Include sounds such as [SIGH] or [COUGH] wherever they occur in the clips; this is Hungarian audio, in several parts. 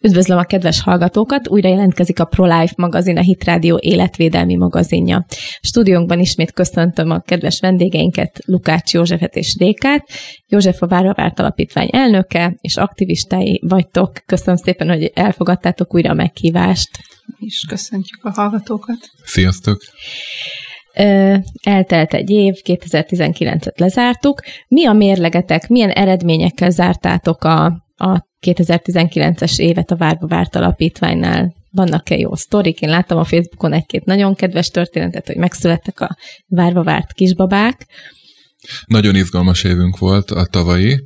Üdvözlöm a kedves hallgatókat! Újra jelentkezik a ProLife magazin, a Hit Radio életvédelmi magazinja. Stúdiónkban ismét köszöntöm a kedves vendégeinket, Lukács Józsefet és Rékát. József a Váravárt Alapítvány elnöke és aktivistái vagytok. Köszönöm szépen, hogy elfogadtátok újra a meghívást. És köszöntjük a hallgatókat. Sziasztok! Eltelt egy év, 2019-et lezártuk. Mi a mérlegetek, milyen eredményekkel zártátok a, a 2019-es évet a Várba Várt Alapítványnál? Vannak-e jó sztorik? Én láttam a Facebookon egy-két nagyon kedves történetet, hogy megszülettek a Várba Várt kisbabák. Nagyon izgalmas évünk volt a tavalyi,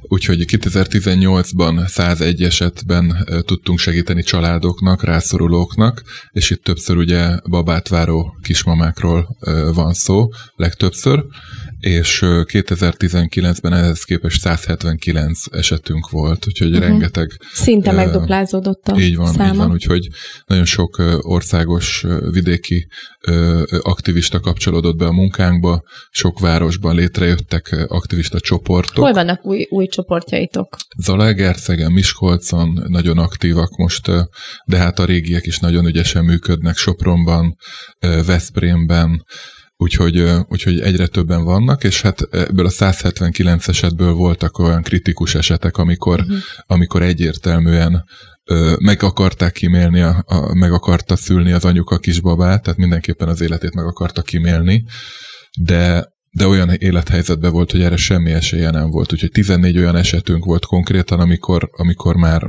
úgyhogy 2018-ban 101 esetben tudtunk segíteni családoknak, rászorulóknak, és itt többször ugye babát váró kismamákról van szó, legtöbbször, és 2019-ben ehhez képest 179 esetünk volt, úgyhogy uh-huh. rengeteg... Szinte uh, megduplázódott a Így van, száma. így van, úgyhogy nagyon sok országos vidéki uh, aktivista kapcsolódott be a munkánkba, sok városban létrejöttek aktivista csoportok. Hol vannak új, új csoportjaitok? Zalaegerszegen, Miskolcon nagyon aktívak most, de hát a régiek is nagyon ügyesen működnek, Sopronban, Veszprémben, úgyhogy, úgyhogy egyre többen vannak, és hát ebből a 179 esetből voltak olyan kritikus esetek, amikor, uh-huh. amikor egyértelműen meg akarták kimélni, a, a, meg akarta szülni az anyuka kisbabát, tehát mindenképpen az életét meg akarta kimélni, de de olyan élethelyzetben volt, hogy erre semmi esélye nem volt. Úgyhogy 14 olyan esetünk volt konkrétan, amikor, amikor már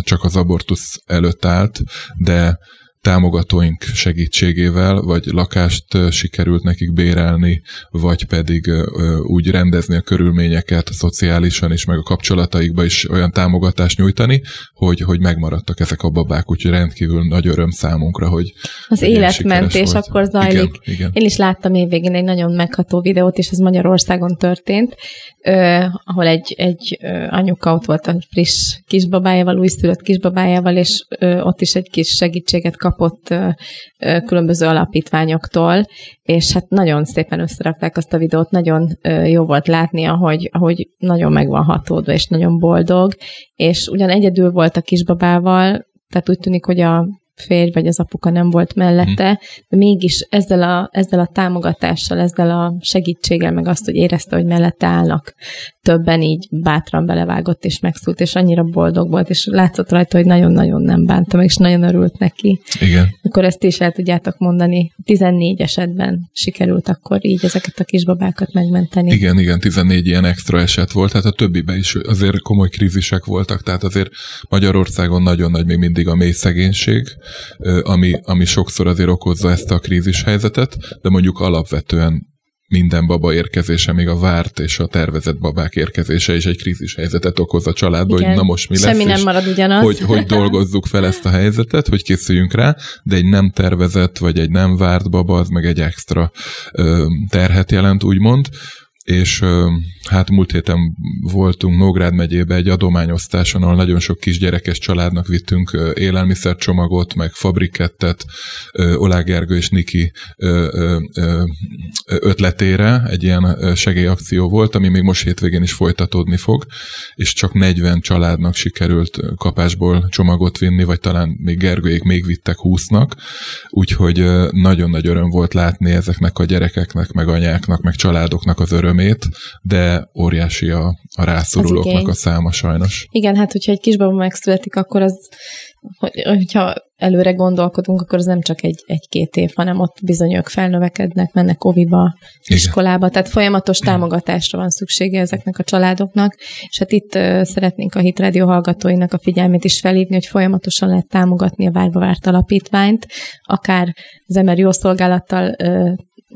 csak az abortusz előtt állt, de támogatóink segítségével, vagy lakást sikerült nekik bérelni, vagy pedig úgy rendezni a körülményeket szociálisan is, meg a kapcsolataikba is olyan támogatást nyújtani, hogy, hogy megmaradtak ezek a babák, úgyhogy rendkívül nagy öröm számunkra, hogy Az életmentés akkor zajlik. Igen, igen. Én is láttam évvégén egy nagyon megható videót, és ez Magyarországon történt, ö, ahol egy, egy anyuka ott volt a friss kisbabájával, újszülött kisbabájával, és ö, ott is egy kis segítséget kapott különböző alapítványoktól, és hát nagyon szépen összerakták azt a videót, nagyon jó volt látni, ahogy, ahogy nagyon meg van hatódva, és nagyon boldog, és ugyan egyedül volt a kisbabával, tehát úgy tűnik, hogy a férj vagy az apuka nem volt mellette, mhm. de mégis ezzel a, ezzel a támogatással, ezzel a segítséggel, meg azt, hogy érezte, hogy mellette állnak, többen így bátran belevágott és megszült, és annyira boldog volt, és látszott rajta, hogy nagyon-nagyon nem bánta meg, és nagyon örült neki. Igen. Akkor ezt is el tudjátok mondani. 14 esetben sikerült akkor így ezeket a kisbabákat megmenteni. Igen, igen, 14 ilyen extra eset volt, hát a többiben is azért komoly krízisek voltak, tehát azért Magyarországon nagyon nagy még mindig a mély szegénység, ami, ami sokszor azért okozza ezt a krízis helyzetet, de mondjuk alapvetően minden baba érkezése, még a várt és a tervezett babák érkezése is egy krízis helyzetet okoz a családba, Igen. hogy na most mi lesz. Semmi nem marad ugyanaz. Hogy, hogy [LAUGHS] dolgozzuk fel ezt a helyzetet, hogy készüljünk rá, de egy nem tervezett, vagy egy nem várt baba, az meg egy extra ö, terhet jelent, úgymond és hát múlt héten voltunk Nógrád megyébe egy adományosztáson, ahol nagyon sok kisgyerekes családnak vittünk élelmiszercsomagot, meg fabrikettet, Olá Gergő és Niki ötletére. Egy ilyen segélyakció volt, ami még most hétvégén is folytatódni fog, és csak 40 családnak sikerült kapásból csomagot vinni, vagy talán még Gergőjék még vittek 20-nak, úgyhogy nagyon nagy öröm volt látni ezeknek a gyerekeknek, meg anyáknak, meg családoknak az öröm örömét, de óriási a, a rászorulóknak a száma sajnos. Igen, hát hogyha egy kisbaba megszületik, akkor az, hogy, hogyha előre gondolkodunk, akkor az nem csak egy, egy-két év, hanem ott bizony ők felnövekednek, mennek oviba, Igen. iskolába, tehát folyamatos támogatásra van szüksége ezeknek a családoknak, és hát itt uh, szeretnénk a Hit Radio hallgatóinak a figyelmét is felhívni, hogy folyamatosan lehet támogatni a Várba Várt Alapítványt, akár az jó szolgálattal uh,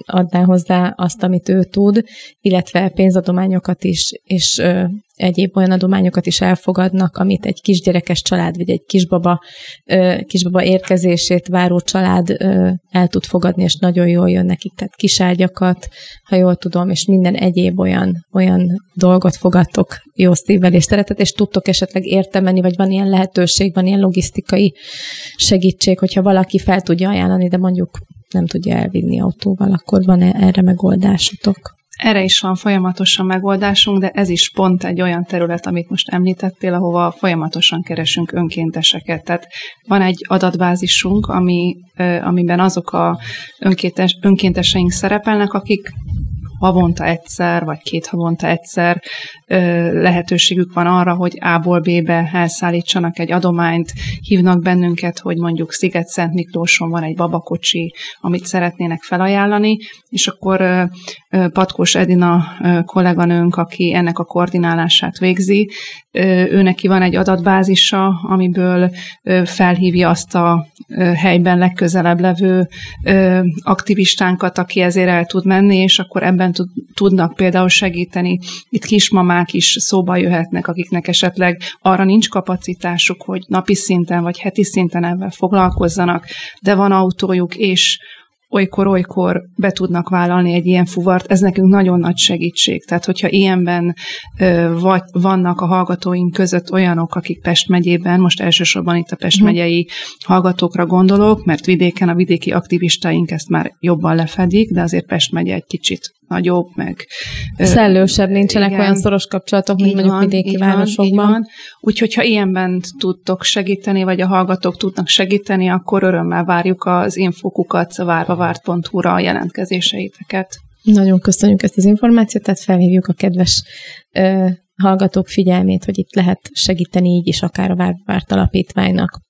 adná hozzá azt, amit ő tud, illetve pénzadományokat is, és ö, egyéb olyan adományokat is elfogadnak, amit egy kisgyerekes család, vagy egy kisbaba, ö, kisbaba érkezését váró család ö, el tud fogadni, és nagyon jól jön nekik. Tehát kiságyakat, ha jól tudom, és minden egyéb olyan, olyan dolgot fogadtok jó szívvel és szeretet, és tudtok esetleg értemeni, vagy van ilyen lehetőség, van ilyen logisztikai segítség, hogyha valaki fel tudja ajánlani, de mondjuk nem tudja elvinni autóval, akkor van erre megoldásotok? Erre is van folyamatosan megoldásunk, de ez is pont egy olyan terület, amit most említettél, ahova folyamatosan keresünk önkénteseket. Tehát van egy adatbázisunk, ami, amiben azok a önkéntes, önkénteseink szerepelnek, akik havonta egyszer, vagy két havonta egyszer lehetőségük van arra, hogy A-ból B-be elszállítsanak egy adományt, hívnak bennünket, hogy mondjuk Sziget-Szent Miklóson van egy babakocsi, amit szeretnének felajánlani, és akkor Patkós Edina kolléganőnk, aki ennek a koordinálását végzi, ő neki van egy adatbázisa, amiből felhívja azt a helyben legközelebb levő aktivistánkat, aki ezért el tud menni, és akkor ebben tudnak például segíteni. Itt kismamák is szóba jöhetnek, akiknek esetleg arra nincs kapacitásuk, hogy napi szinten vagy heti szinten ebben foglalkozzanak, de van autójuk, és olykor-olykor be tudnak vállalni egy ilyen fuvart, ez nekünk nagyon nagy segítség. Tehát, hogyha ilyenben vagy vannak a hallgatóink között olyanok, akik Pest megyében, most elsősorban itt a Pest uh-huh. megyei hallgatókra gondolok, mert vidéken a vidéki aktivistáink ezt már jobban lefedik, de azért Pest megye egy kicsit nagyobb, meg... Szellősebb, nincsenek igen, olyan szoros kapcsolatok, mint mondjuk van, vidéki városokban. Van, Úgyhogy, ha ilyenben tudtok segíteni, vagy a hallgatók tudnak segíteni, akkor örömmel várjuk az infokukat várvavárt.hu-ra a jelentkezéseiteket. Nagyon köszönjük ezt az információt, tehát felhívjuk a kedves ö, hallgatók figyelmét, hogy itt lehet segíteni így is akár a Várvárt Alapítványnak.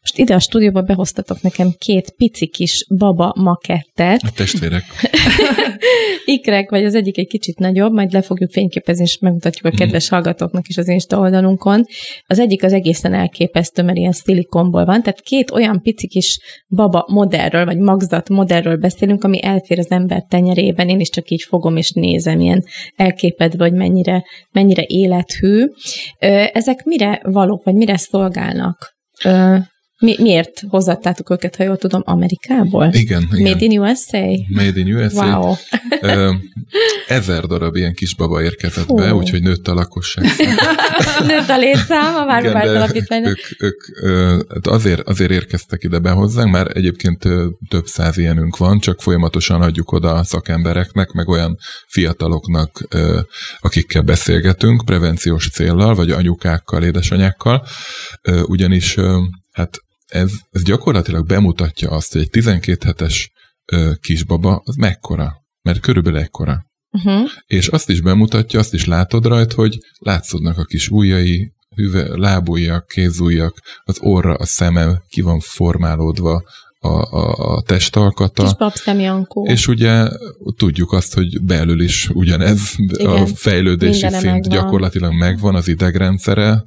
Most ide a stúdióba behoztatok nekem két pici kis baba makettet. A testvérek. [LAUGHS] Ikrek, vagy az egyik egy kicsit nagyobb, majd le fogjuk fényképezni, és megmutatjuk a kedves mm. hallgatóknak is az Insta oldalunkon. Az egyik az egészen elképesztő, mert ilyen szilikonból van, tehát két olyan pici kis baba modellről, vagy magzat modellről beszélünk, ami elfér az ember tenyerében. Én is csak így fogom és nézem, ilyen elképedve, hogy mennyire, mennyire élethű. Ezek mire valók, vagy mire szolgálnak? Mi, miért hozattátok őket, ha jól tudom, Amerikából? Igen. igen. Made in USA? Made in USA. Wow. Ezer darab ilyen kis baba érkezett Fú. be, úgyhogy nőtt a lakosság. [LAUGHS] nőtt a létszám a Várvárt alapítványnak. Ők, ők azért, azért érkeztek ide be hozzánk, mert egyébként több száz ilyenünk van, csak folyamatosan adjuk oda a szakembereknek, meg olyan fiataloknak, akikkel beszélgetünk, prevenciós céllal, vagy anyukákkal, édesanyákkal, ugyanis hát ez, ez gyakorlatilag bemutatja azt, hogy egy 12 hetes ö, kisbaba az mekkora, mert körülbelül ekkora. Uh-huh. És azt is bemutatja, azt is látod rajta, hogy látszódnak a kis ujjai, hüve, lábujjak, kézujjak, az orra, a szeme ki van formálódva, a, a, a testalkata. Kis Jankó. És ugye tudjuk azt, hogy belül is ugyanez Igen, a fejlődési szint megvan. gyakorlatilag megvan, az idegrendszere,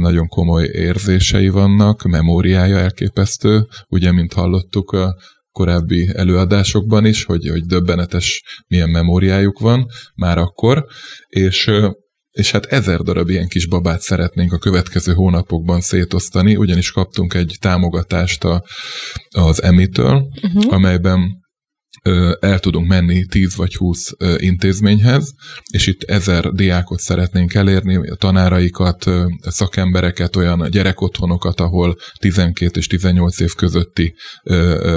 nagyon komoly érzései vannak, memóriája elképesztő, ugye, mint hallottuk a korábbi előadásokban is, hogy, hogy döbbenetes milyen memóriájuk van már akkor, és és hát ezer darab ilyen kis babát szeretnénk a következő hónapokban szétosztani, ugyanis kaptunk egy támogatást a, az EMI-től, uh-huh. amelyben el tudunk menni 10 vagy 20 intézményhez, és itt ezer diákot szeretnénk elérni, tanáraikat, szakembereket, olyan gyerekotthonokat, ahol 12 és 18 év közötti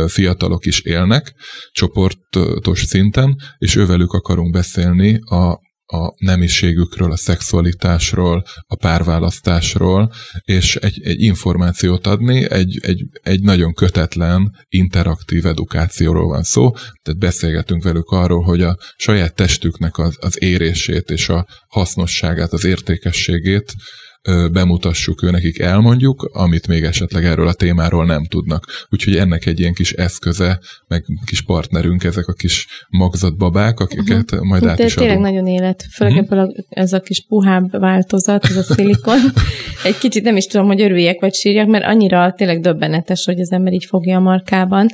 fiatalok is élnek, csoportos szinten, és ővelük akarunk beszélni a a nemiségükről, a szexualitásról, a párválasztásról, és egy, egy információt adni, egy, egy, egy nagyon kötetlen, interaktív edukációról van szó, tehát beszélgetünk velük arról, hogy a saját testüknek az, az érését és a hasznosságát, az értékességét bemutassuk, ő nekik elmondjuk, amit még esetleg erről a témáról nem tudnak. Úgyhogy ennek egy ilyen kis eszköze, meg kis partnerünk ezek a kis magzatbabák, akiket uh-huh. majd át De is tényleg adunk. nagyon élet, főleg uh-huh. ez a kis puhább változat, ez a szilikon. [LAUGHS] egy kicsit nem is tudom, hogy örüljek vagy sírjak, mert annyira tényleg döbbenetes, hogy az ember így fogja a markában.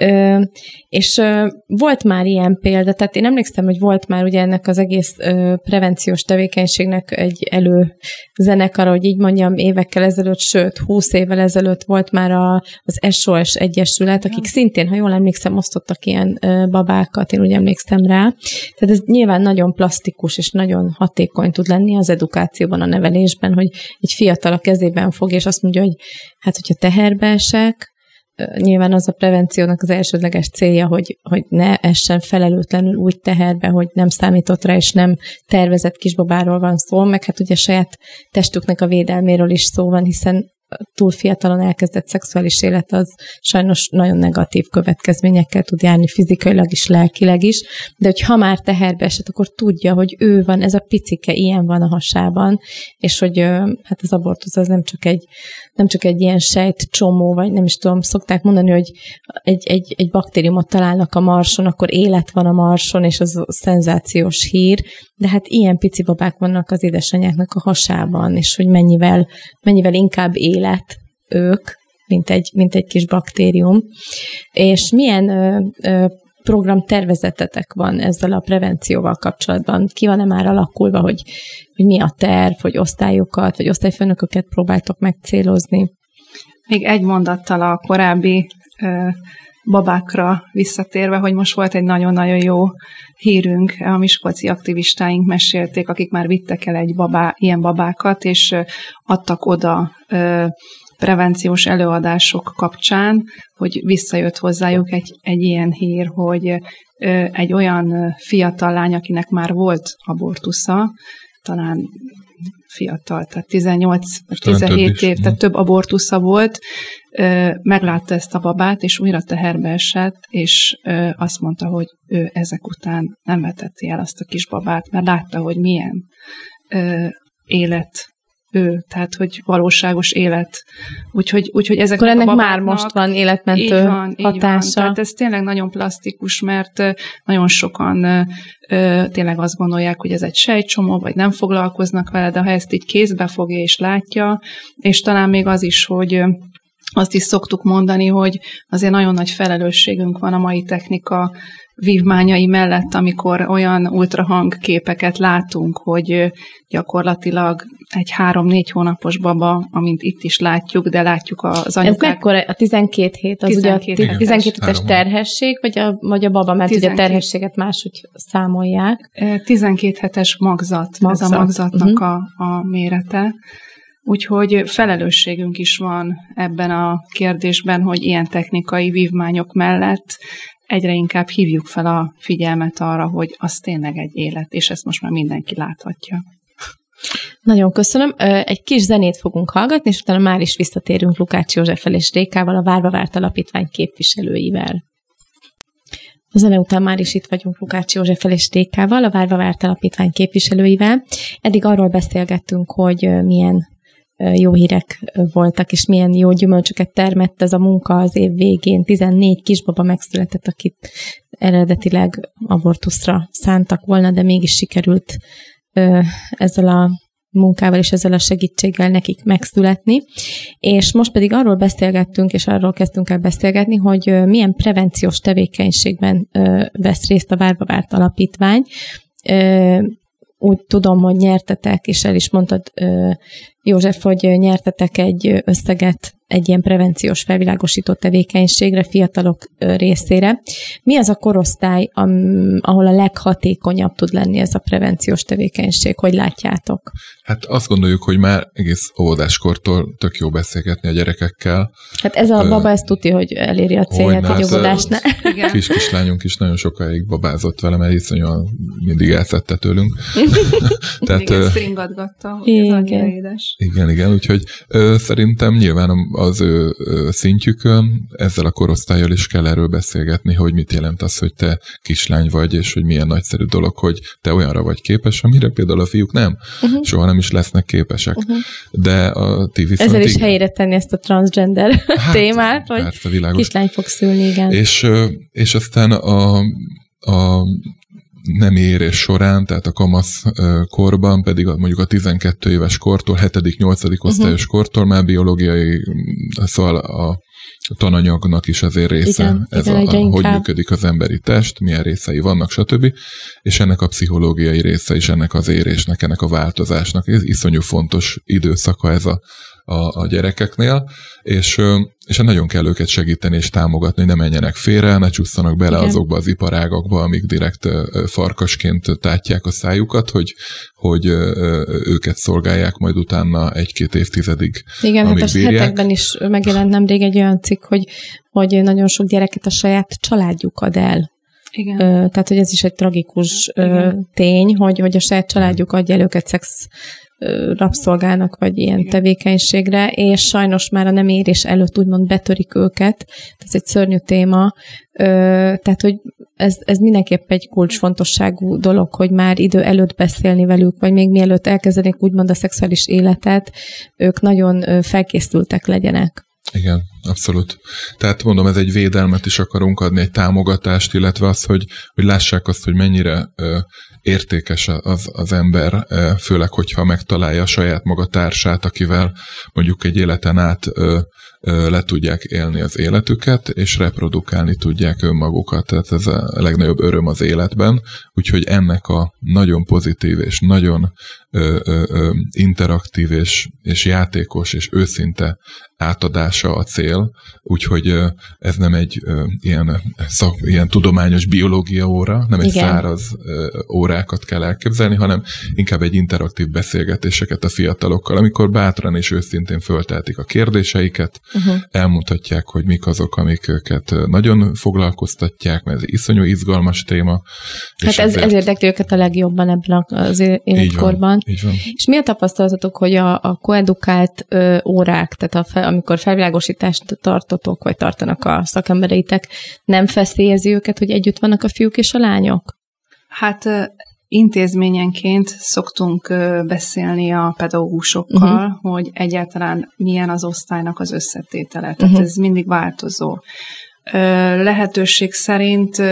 Ö, és ö, volt már ilyen példa, tehát én emlékszem, hogy volt már ugye ennek az egész ö, prevenciós tevékenységnek egy előzenekar, hogy így mondjam, évekkel ezelőtt, sőt, húsz évvel ezelőtt volt már a, az SOS Egyesület, akik ja. szintén, ha jól emlékszem, osztottak ilyen ö, babákat, én úgy emlékszem rá. Tehát ez nyilván nagyon plastikus és nagyon hatékony tud lenni az edukációban, a nevelésben, hogy egy fiatal a kezében fog, és azt mondja, hogy hát, hogyha teherbe esek, nyilván az a prevenciónak az elsődleges célja, hogy, hogy ne essen felelőtlenül úgy teherbe, hogy nem számított rá, és nem tervezett kisbabáról van szó, meg hát ugye saját testüknek a védelméről is szó van, hiszen túl fiatalon elkezdett szexuális élet az sajnos nagyon negatív következményekkel tud járni fizikailag is, lelkileg is, de hogy ha már teherbe esett, akkor tudja, hogy ő van, ez a picike, ilyen van a hasában, és hogy hát az abortusz az nem csak egy, nem csak egy ilyen sejt csomó, vagy nem is tudom, szokták mondani, hogy egy, egy, egy baktériumot találnak a marson, akkor élet van a marson, és az szenzációs hír, de hát ilyen pici babák vannak az édesanyáknak a hasában, és hogy mennyivel, mennyivel inkább élet ők, mint egy, mint egy kis baktérium. És milyen ö, ö, program tervezetetek van ezzel a prevencióval kapcsolatban? Ki van-e már alakulva, hogy, hogy mi a terv, hogy osztályokat, vagy osztályfőnököket próbáltok megcélozni? Még egy mondattal a korábbi ö, babákra visszatérve, hogy most volt egy nagyon-nagyon jó hírünk, a miskolci aktivistáink mesélték, akik már vittek el egy babá, ilyen babákat, és adtak oda ö, prevenciós előadások kapcsán, hogy visszajött hozzájuk egy, egy ilyen hír, hogy ö, egy olyan fiatal lány, akinek már volt abortusza, talán fiatal, tehát 18 17 év, tehát több abortusza volt, meglátta ezt a babát, és újra teherbe esett, és azt mondta, hogy ő ezek után nem vetette el azt a kis babát, mert látta, hogy milyen élet ő, tehát hogy valóságos élet. Úgyhogy, úgyhogy ezek Akkor ennek már most van életmentő így van, hatása. Így van. Tehát ez tényleg nagyon plastikus, mert nagyon sokan tényleg azt gondolják, hogy ez egy sejtcsomó, vagy nem foglalkoznak vele, de ha ezt így kézbe fogja és látja, és talán még az is, hogy azt is szoktuk mondani, hogy azért nagyon nagy felelősségünk van a mai technika vívmányai mellett, amikor olyan ultrahang képeket látunk, hogy gyakorlatilag egy három-négy hónapos baba, amint itt is látjuk, de látjuk az anyukák. Ez mekkora? A 12 hét, az 12 ugye a 12 hetes terhesség, vagy a, vagy a baba, mert 12. ugye a terhességet máshogy számolják. 12 hetes magzat, magzat. ez a magzatnak uh-huh. a, a mérete. Úgyhogy felelősségünk is van ebben a kérdésben, hogy ilyen technikai vívmányok mellett egyre inkább hívjuk fel a figyelmet arra, hogy az tényleg egy élet, és ezt most már mindenki láthatja. Nagyon köszönöm. Egy kis zenét fogunk hallgatni, és utána már is visszatérünk Lukács Józseffel és Rékával, a Várva Várt Alapítvány képviselőivel. A zene után már is itt vagyunk Lukács Józseffel és Rékával, a Várva Várt Alapítvány képviselőivel. Eddig arról beszélgettünk, hogy milyen jó hírek voltak, és milyen jó gyümölcsöket termett ez a munka az év végén. 14 kisbaba megszületett, akit eredetileg abortuszra szántak volna, de mégis sikerült ezzel a munkával és ezzel a segítséggel nekik megszületni. És most pedig arról beszélgettünk, és arról kezdtünk el beszélgetni, hogy milyen prevenciós tevékenységben vesz részt a Várba Várt Alapítvány úgy tudom, hogy nyertetek, és el is mondtad, József, hogy nyertetek egy összeget egy ilyen prevenciós felvilágosító tevékenységre, fiatalok részére. Mi az a korosztály, ahol a leghatékonyabb tud lenni ez a prevenciós tevékenység? Hogy látjátok? Hát azt gondoljuk, hogy már egész óvodáskortól tök jó beszélgetni a gyerekekkel. Hát ez a baba ezt tudja, hogy eléri a célját egy óvodásnál. [LAUGHS] Kis kislányunk is nagyon sokáig babázott vele, mert iszonyúan mindig elszedte tőlünk. [LAUGHS] Tehát, mindig ezt ringatgatta, hogy ez édes. Igen, igen, úgyhogy ö, szerintem nyilván az ő szintjükön ezzel a korosztályjal is kell erről beszélgetni, hogy mit jelent az, hogy te kislány vagy, és hogy milyen nagyszerű dolog, hogy te olyanra vagy képes, amire például a fiúk nem. Uh-huh. Soha nem is lesznek képesek. Uh-huh. De a ti viszont... Ezzel is helyére tenni ezt a transgender hát, [LAUGHS] témát, hogy persze, világos. kislány fog szülni, igen. És, és aztán a, a nem érés során, tehát a kamasz korban, pedig mondjuk a 12 éves kortól, 7.-8. osztályos uh-huh. kortól már biológiai, szóval a tananyagnak is azért része, igen, ez igen, a, a, hogy működik az emberi test, milyen részei vannak, stb. És ennek a pszichológiai része is, ennek az érésnek, ennek a változásnak. Ez iszonyú fontos időszaka ez a a, a gyerekeknél, és, és nagyon kell őket segíteni és támogatni, hogy ne menjenek félre, ne csusszanak bele Igen. azokba az iparágakba, amik direkt farkasként tátják a szájukat, hogy, hogy őket szolgálják majd utána egy-két évtizedig. Igen, hát a hetekben is megjelent nemrég egy olyan cikk, hogy, hogy nagyon sok gyereket a saját családjuk ad el igen. Ö, tehát, hogy ez is egy tragikus ö, tény, hogy, hogy a saját családjuk adja el őket szex rabszolgának, vagy ilyen tevékenységre, és sajnos már a nem érés előtt úgymond betörik őket. Ez egy szörnyű téma. Tehát, hogy ez, ez mindenképp egy kulcsfontosságú dolog, hogy már idő előtt beszélni velük, vagy még mielőtt elkezdenék úgymond a szexuális életet, ők nagyon felkészültek legyenek. Igen, abszolút. Tehát mondom, ez egy védelmet is akarunk adni, egy támogatást, illetve az, hogy, hogy lássák azt, hogy mennyire ö, értékes az, az ember, ö, főleg, hogyha megtalálja a saját maga társát, akivel mondjuk egy életen át ö, ö, le tudják élni az életüket, és reprodukálni tudják önmagukat. Tehát ez a legnagyobb öröm az életben, úgyhogy ennek a nagyon pozitív és nagyon ö, ö, ö, interaktív és, és játékos és őszinte átadása a cél, úgyhogy ez nem egy ilyen, szak, ilyen tudományos biológia óra, nem egy Igen. száraz órákat kell elképzelni, hanem inkább egy interaktív beszélgetéseket a fiatalokkal, amikor bátran és őszintén fölteltik a kérdéseiket, uh-huh. elmutatják, hogy mik azok, amik őket nagyon foglalkoztatják, mert ez iszonyú izgalmas téma. Hát ez, ezért... ez érdekli őket a legjobban ebben az életkorban. Így van. És mi a tapasztalatok, hogy a, a koedukált ö, órák, tehát a fel, amikor felvilágosítást tartotok, vagy tartanak a szakembereitek, nem feszélyezi őket, hogy együtt vannak a fiúk és a lányok? Hát intézményenként szoktunk beszélni a pedagógusokkal, uh-huh. hogy egyáltalán milyen az osztálynak az összetétele. Tehát uh-huh. ez mindig változó lehetőség szerint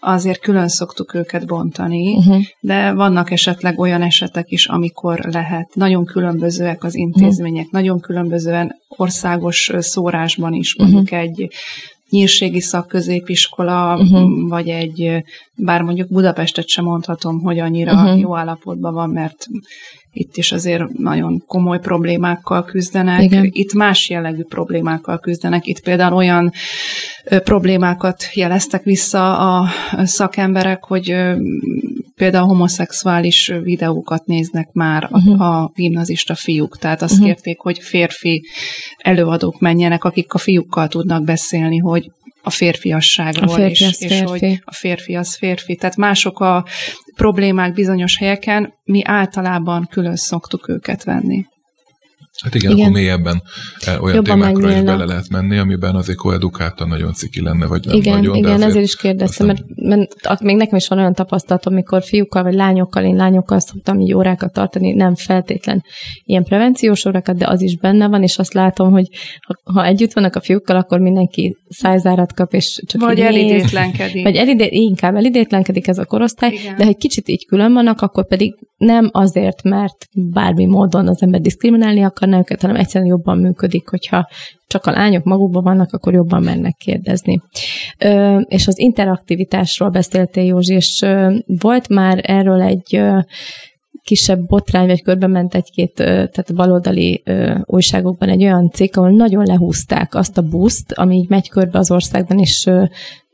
azért külön szoktuk őket bontani, uh-huh. de vannak esetleg olyan esetek is, amikor lehet. Nagyon különbözőek az intézmények, uh-huh. nagyon különbözően országos szórásban is, mondjuk uh-huh. egy nyírségi szakközépiskola, uh-huh. vagy egy, bár mondjuk Budapestet sem mondhatom, hogy annyira uh-huh. jó állapotban van, mert itt is azért nagyon komoly problémákkal küzdenek. Igen. Itt más jellegű problémákkal küzdenek. Itt például olyan problémákat jeleztek vissza a szakemberek, hogy például homoszexuális videókat néznek már uh-huh. a, a gimnazista fiúk. Tehát azt uh-huh. kérték, hogy férfi előadók menjenek, akik a fiúkkal tudnak beszélni, hogy a férfiasságról, a férfi és, és hogy a férfi az férfi. Tehát mások a problémák bizonyos helyeken, mi általában külön szoktuk őket venni. Hát igen, igen. akkor mélyebben eh, olyan Jobban témákra megnyílna. is bele lehet menni, amiben azért koedukáltan nagyon ciki lenne, vagy nem igen, nagyon. Igen, ezért is kérdeztem, aztán... mert, mert még nekem is van olyan tapasztalatom, amikor fiúkkal vagy lányokkal, én lányokkal szoktam így órákat tartani, nem feltétlen ilyen prevenciós órákat, de az is benne van, és azt látom, hogy ha, ha együtt vannak a fiúkkal, akkor mindenki szájzárat kap, és csak Vagy elidétlenkedik. Vagy elidé, inkább elidétlenkedik ez a korosztály, igen. de ha egy kicsit így külön vannak, akkor pedig nem azért, mert bármi módon az ember diszkriminálni akar, akarna őket, hanem egyszerűen jobban működik, hogyha csak a lányok magukban vannak, akkor jobban mennek kérdezni. És az interaktivitásról beszéltél, Józsi, és volt már erről egy kisebb botrány, vagy körbe ment egy-két, tehát baloldali újságokban egy olyan cikk, ahol nagyon lehúzták azt a buszt, ami így megy körbe az országban, és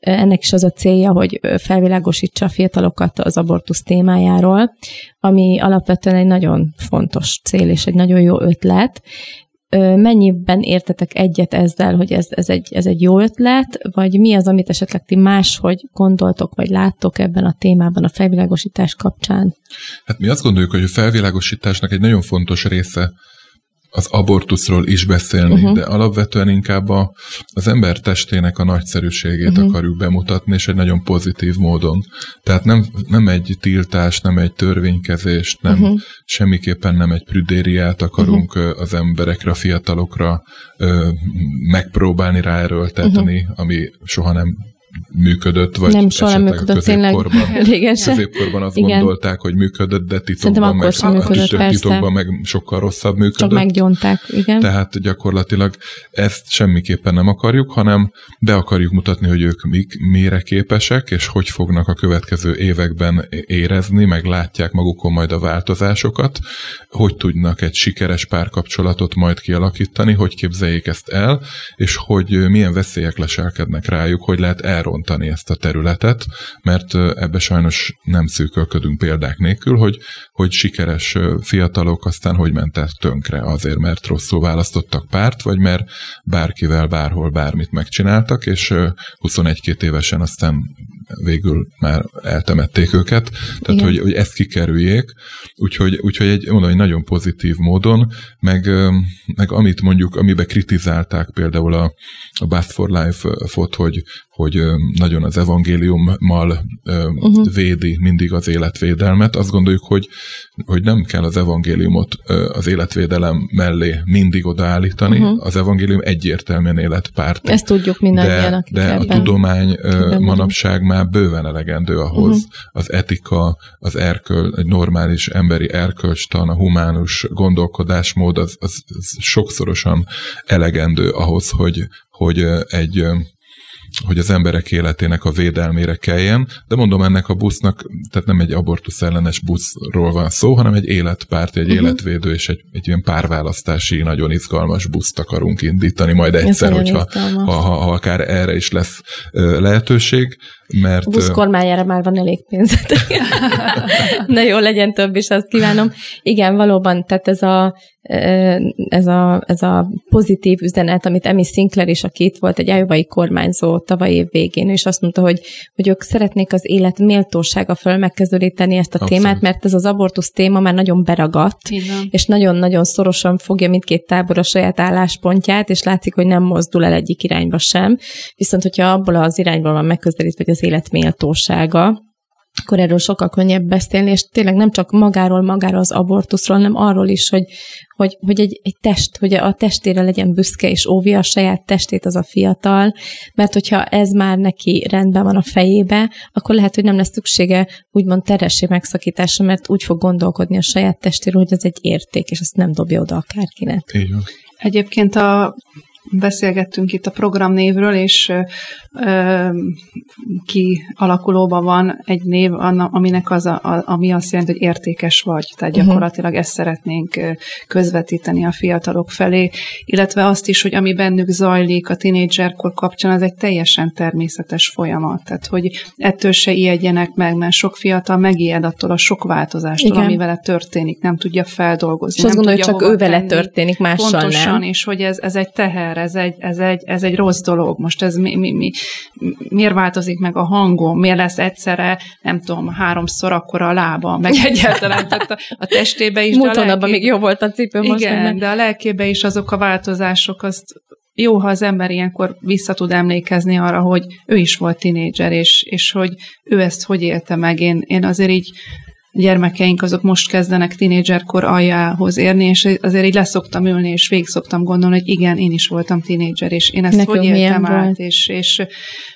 ennek is az a célja, hogy felvilágosítsa a fiatalokat az abortusz témájáról, ami alapvetően egy nagyon fontos cél és egy nagyon jó ötlet. Mennyiben értetek egyet ezzel, hogy ez, ez, egy, ez egy jó ötlet, vagy mi az, amit esetleg ti máshogy gondoltok, vagy láttok ebben a témában a felvilágosítás kapcsán? Hát mi azt gondoljuk, hogy a felvilágosításnak egy nagyon fontos része az abortuszról is beszélni, uh-huh. de alapvetően inkább a, az ember testének a nagyszerűségét uh-huh. akarjuk bemutatni, és egy nagyon pozitív módon. Tehát nem, nem egy tiltás, nem egy törvénykezést, nem uh-huh. semmiképpen nem egy prüdériát akarunk uh-huh. az emberekre, a fiatalokra ö, megpróbálni ráerőltetni, uh-huh. ami soha nem működött, vagy nem soha nem működött, tényleg régen [LAUGHS] sem. Középkorban azt Igen. gondolták, hogy működött, de titokban meg, sem működött, a titokban meg sokkal rosszabb működött. Csak meggyonták, igen. Tehát gyakorlatilag ezt semmiképpen nem akarjuk, hanem be akarjuk mutatni, hogy ők mik, mire képesek, és hogy fognak a következő években érezni, meg látják magukon majd a változásokat, hogy tudnak egy sikeres párkapcsolatot majd kialakítani, hogy képzeljék ezt el, és hogy milyen veszélyek leselkednek rájuk, hogy lehet elrontani ezt a területet, mert ebbe sajnos nem szűkölködünk példák nélkül, hogy, hogy sikeres fiatalok aztán hogy mentek tönkre? Azért, mert rosszul választottak párt, vagy mert bárkivel bárhol bármit megcsináltak, és 21-2 évesen aztán végül már eltemették őket, tehát hogy, hogy ezt kikerüljék, úgyhogy, úgyhogy egy, mondom, egy nagyon pozitív módon, meg, meg amit mondjuk, amiben kritizálták például a, a Bath for Life-ot, hogy, hogy nagyon az evangéliummal uh-huh. védi mindig az életvédelmet. Azt gondoljuk, hogy, hogy nem kell az evangéliumot az életvédelem mellé mindig odaállítani. Uh-huh. Az evangélium egyértelműen életpárt. Ezt tudjuk mindannyian, De, de a tudomány manapság már bőven elegendő ahhoz. Uh-huh. Az etika, az erköl, egy normális emberi erkölcstan, a humánus gondolkodásmód, az, az, az sokszorosan elegendő ahhoz, hogy, hogy egy hogy az emberek életének a védelmére kelljen, de mondom ennek a busznak, tehát nem egy abortusz ellenes buszról van szó, hanem egy életpárt, egy uh-huh. életvédő és egy, egy ilyen párválasztási, nagyon izgalmas buszt akarunk indítani majd egyszer, hogyha ha, ha, ha akár erre is lesz lehetőség, mert... A busz kormányára már van elég pénzetek. [LAUGHS] Na jó, legyen több is, azt kívánom. Igen, valóban, tehát ez a, ez a, ez a pozitív üzenet, amit Emi Sinclair is, aki itt volt egy ájóbai kormányzó tavaly év végén, és azt mondta, hogy, hogy ők szeretnék az élet méltósága föl megkezdődíteni ezt a Abszolút. témát, mert ez az abortusz téma már nagyon beragadt, Igen. és nagyon-nagyon szorosan fogja mindkét tábor a saját álláspontját, és látszik, hogy nem mozdul el egyik irányba sem. Viszont, hogyha abból az irányból van megközelítve, hogy az élet méltósága, akkor erről sokkal könnyebb beszélni, és tényleg nem csak magáról, magáról az abortuszról, hanem arról is, hogy, hogy, hogy egy, egy test, hogy a testére legyen büszke, és óvja a saját testét az a fiatal, mert hogyha ez már neki rendben van a fejébe, akkor lehet, hogy nem lesz szüksége úgymond teressé megszakításra, mert úgy fog gondolkodni a saját testéről, hogy ez egy érték, és ezt nem dobja oda akárkinek. Így Egyébként a beszélgettünk itt a programnévről, és kialakulóban van egy név, aminek az, a, a, ami azt jelenti, hogy értékes vagy. Tehát uh-huh. gyakorlatilag ezt szeretnénk közvetíteni a fiatalok felé, illetve azt is, hogy ami bennük zajlik a tinédzserkor kapcsán, az egy teljesen természetes folyamat. Tehát, hogy ettől se ijedjenek meg, mert sok fiatal megijed attól a sok változástól, Igen. ami vele történik, nem tudja feldolgozni. És azt gondolja, hogy csak ő vele történik, mással Pontosan, nem. és hogy ez, ez egy teher, ez egy, ez egy, ez egy rossz dolog. Most ez mi, mi, mi, miért változik meg a hangom, miért lesz egyszerre, nem tudom, háromszor akkor a lába, meg [LAUGHS] egyáltalán tehát a, a testébe is. Múlt lelké... még jó volt a cipő most. Igen, de a lelkébe is azok a változások, azt jó, ha az ember ilyenkor vissza tud emlékezni arra, hogy ő is volt tinédzser, és, és hogy ő ezt hogy élte meg. Én, én azért így gyermekeink azok most kezdenek tinédzserkor aljához érni, és azért így leszoktam ülni, és végig szoktam gondolni, hogy igen, én is voltam tinédzser, és én ezt Nekünk hogy éltem át, és, és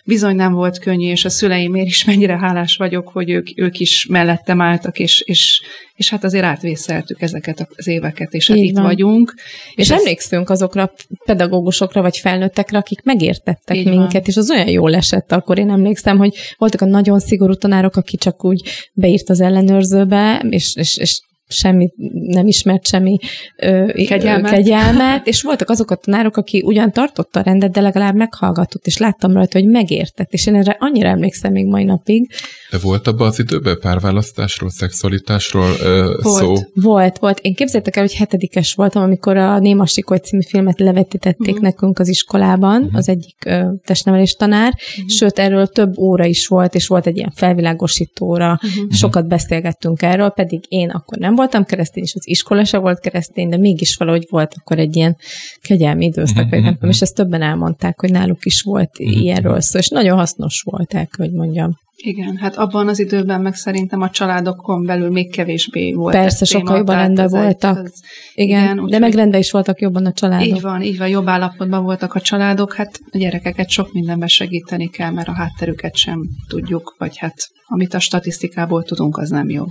bizony nem volt könnyű, és a szüleimért is mennyire hálás vagyok, hogy ők, ők is mellettem álltak, és, és, és hát azért átvészeltük ezeket az éveket, és hát Így itt van. vagyunk. És, és emlékszünk azokra a pedagógusokra, vagy felnőttekre, akik megértettek Így minket, van. és az olyan jól esett akkor. Én emlékszem, hogy voltak a nagyon szigorú tanárok, aki csak úgy beírt az ellenőrzőbe, és, és, és semmi, nem ismert semmi ö, kegyelmet. kegyelmet, [LAUGHS] és voltak azok a tanárok, aki ugyan tartotta a rendet, de legalább meghallgatott, és láttam rajta, hogy megértett, és én erre annyira emlékszem még mai napig. De volt abban az időben párválasztásról, szexualitásról ö, volt, szó? Volt, volt. Én képzeljétek el, hogy hetedikes voltam, amikor a Néma Sikoly című filmet levetítették uh-huh. nekünk az iskolában, uh-huh. az egyik ö, testnevelés tanár, uh-huh. sőt, erről több óra is volt, és volt egy ilyen felvilágosítóra, uh-huh. sokat beszélgettünk erről, pedig én akkor nem voltam keresztény, és az iskola se volt keresztény, de mégis valahogy volt akkor egy ilyen kegyelmi időszak, vagy nem tudom, és ezt többen elmondták, hogy náluk is volt uh-huh. ilyenről szó, és nagyon hasznos volt el, hogy mondjam. Igen, hát abban az időben meg szerintem a családokon belül még kevésbé volt. Persze, sokkal jobban rendben voltak. Az, igen, igen de meg rendben is voltak jobban a családok. Így van, így van, jobb állapotban voltak a családok, hát a gyerekeket sok mindenben segíteni kell, mert a hátterüket sem tudjuk, vagy hát amit a statisztikából tudunk, az nem jó.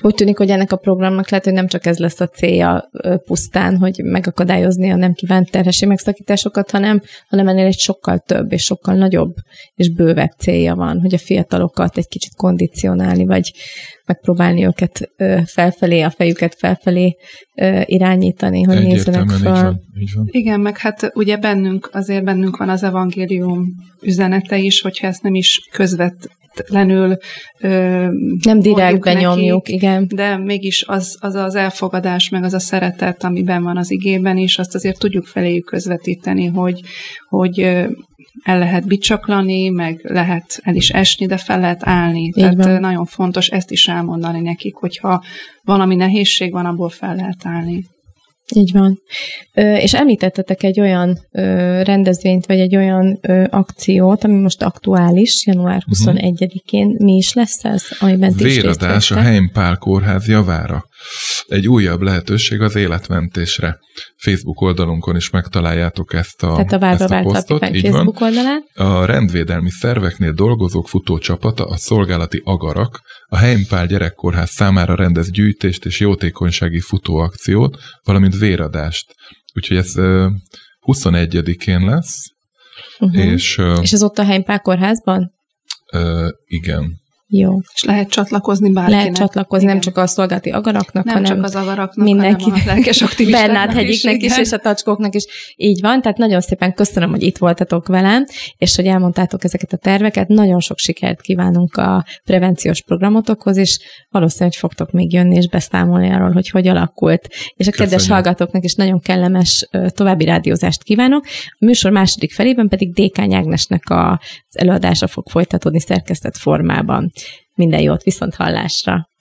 Úgy tűnik, hogy ennek a programnak lehet, hogy nem csak ez lesz a célja pusztán, hogy megakadályozni a nem kívánt terhesi megszakításokat, hanem, hanem ennél egy sokkal több és sokkal nagyobb és bővebb célja van, hogy a fiatalokat egy kicsit kondicionálni, vagy megpróbálni őket felfelé, a fejüket felfelé irányítani, hogy nézzenek fel. Így van, így van. Igen, meg hát ugye bennünk, azért bennünk van az evangélium üzenete is, hogyha ezt nem is közvet feltétlenül ö, nem direkt benyomjuk, nekik, igen. De mégis az, az az elfogadás, meg az a szeretet, amiben van az igében is, azt azért tudjuk feléjük közvetíteni, hogy, hogy el lehet bicsaklani, meg lehet el is esni, de fel lehet állni. Így Tehát van. nagyon fontos ezt is elmondani nekik, hogyha valami nehézség van, abból fel lehet állni. Így van. És említettetek egy olyan rendezvényt, vagy egy olyan akciót, ami most aktuális, január 21-én. Mhm. Mi is lesz ez, amiben Véradás a Heimpál kórház javára. Egy újabb lehetőség az életmentésre. Facebook oldalunkon is megtaláljátok ezt a, Tehát a ezt a posztot. Így Facebook van. oldalán. A rendvédelmi szerveknél dolgozók futócsapata, a szolgálati agarak, a Heimpál gyerekkórház számára rendez gyűjtést és jótékonysági futóakciót, valamint véradást. Úgyhogy ez 21-én lesz. Uh-huh. És, és ez ott a Heimpál kórházban? Uh, igen. Jó. És lehet csatlakozni bárkinek. Lehet csatlakozni, Igen. nem csak a szolgálati agaraknak, nem hanem csak az agaraknak, mindenki, hanem a lelkes aktivistáknak hegyiknek is, is, és a tacskóknak is. Így van, tehát nagyon szépen köszönöm, hogy itt voltatok velem, és hogy elmondtátok ezeket a terveket. Nagyon sok sikert kívánunk a prevenciós programotokhoz, és valószínűleg fogtok még jönni és beszámolni arról, hogy hogy alakult. És a kedves hallgatóknak is nagyon kellemes további rádiózást kívánok. A műsor második felében pedig Dékány Ágnesnek az előadása fog folytatódni szerkesztett formában. Minden jót, viszont hallásra!